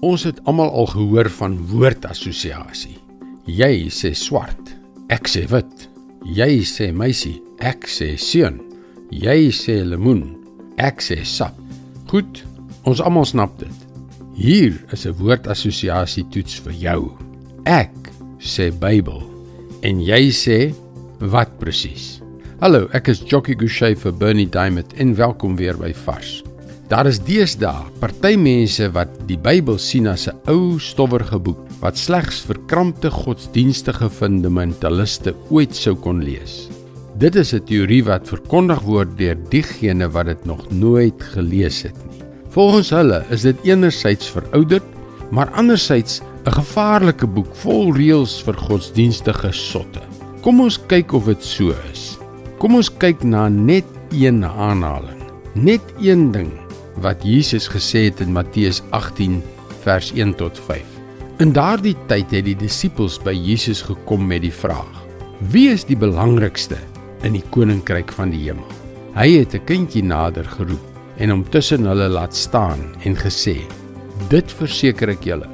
Ons het almal al gehoor van woordassosiasie. Jy sê swart, ek sê wit. Jy sê meisie, ek sê seun. Jy sê lemoen, ek sê sap. Goed, ons almal snap dit. Hier is 'n woordassosiasie toets vir jou. Ek sê Bybel en jy sê wat presies? Hallo, ek is Jockey Gouchee vir Bernie Diamond en welkom weer by Vars. Daar is deesdae party mense wat die Bybel sien as 'n ou stowwerige boek wat slegs verkrampte godsdienstige fundamentaliste ooit sou kon lees. Dit is 'n teorie wat verkondig word deur diegene wat dit nog nooit gelees het nie. Volgens hulle is dit enerzijds verouderd, maar anderzijds 'n gevaarlike boek vol reëls vir godsdienstige sotte. Kom ons kyk of dit so is. Kom ons kyk na net een aanhaling. Net een ding wat Jesus gesê het in Matteus 18 vers 1 tot 5. In daardie tyd het die disippels by Jesus gekom met die vraag: Wie is die belangrikste in die koninkryk van die hemel? Hy het 'n kindjie nader geroep en hom tussen hulle laat staan en gesê: Dit verseker ek julle,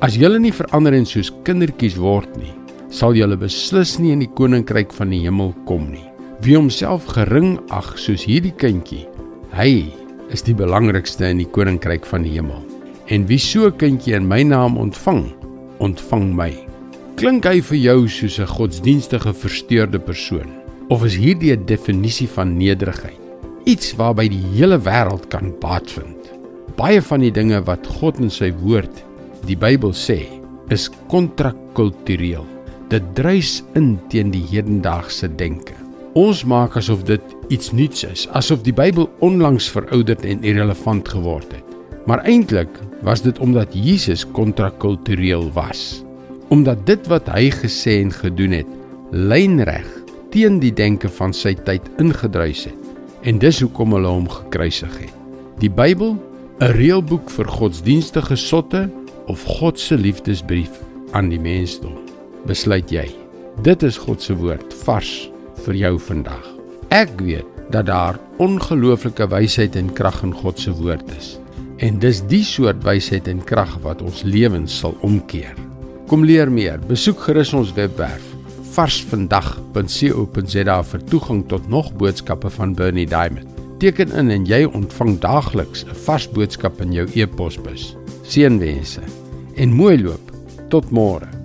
as julle nie verander en soos kindertjies word nie, sal julle beslis nie in die koninkryk van die hemel kom nie. Wie homself gering ag soos hierdie kindjie, hy is die belangrikste in die koninkryk van die hemel. En wie so 'n kindjie in my naam ontvang, ontvang my. Klink hy vir jou soos 'n godsdienstige versteurde persoon of is hierdie 'n definisie van nederigheid? Iets waarby die hele wêreld kan baat vind. Baie van die dinge wat God in sy woord, die Bybel sê, is kontrakultureel. Dit druis in teen die hedendaagse denke. Ons maak asof dit iets nuuts is, asof die Bybel onlangs verouderd en irrelevant geword het. Maar eintlik was dit omdat Jesus kontrakultureel was. Omdat dit wat hy gesê en gedoen het, lynreg teen die denke van sy tyd ingedruis het. En dis hoekom hulle hom gekruisig het. Die Bybel, 'n reëlboek vir godsdienstige sotte of God se liefdesbrief aan die mensdom. Besluit jy. Dit is God se woord, vars vir jou vandag. Ek weet dat daar ongelooflike wysheid en krag in God se woord is. En dis die soort wysheid en krag wat ons lewens sal omkeer. Kom leer meer. Besoek gerus ons webwerf varsvandag.co.za vir toegang tot nog boodskappe van Bernie Diamond. Teken in en jy ontvang daagliks 'n vars boodskap in jou e-posbus. Seënwense en mooi loop. Tot môre.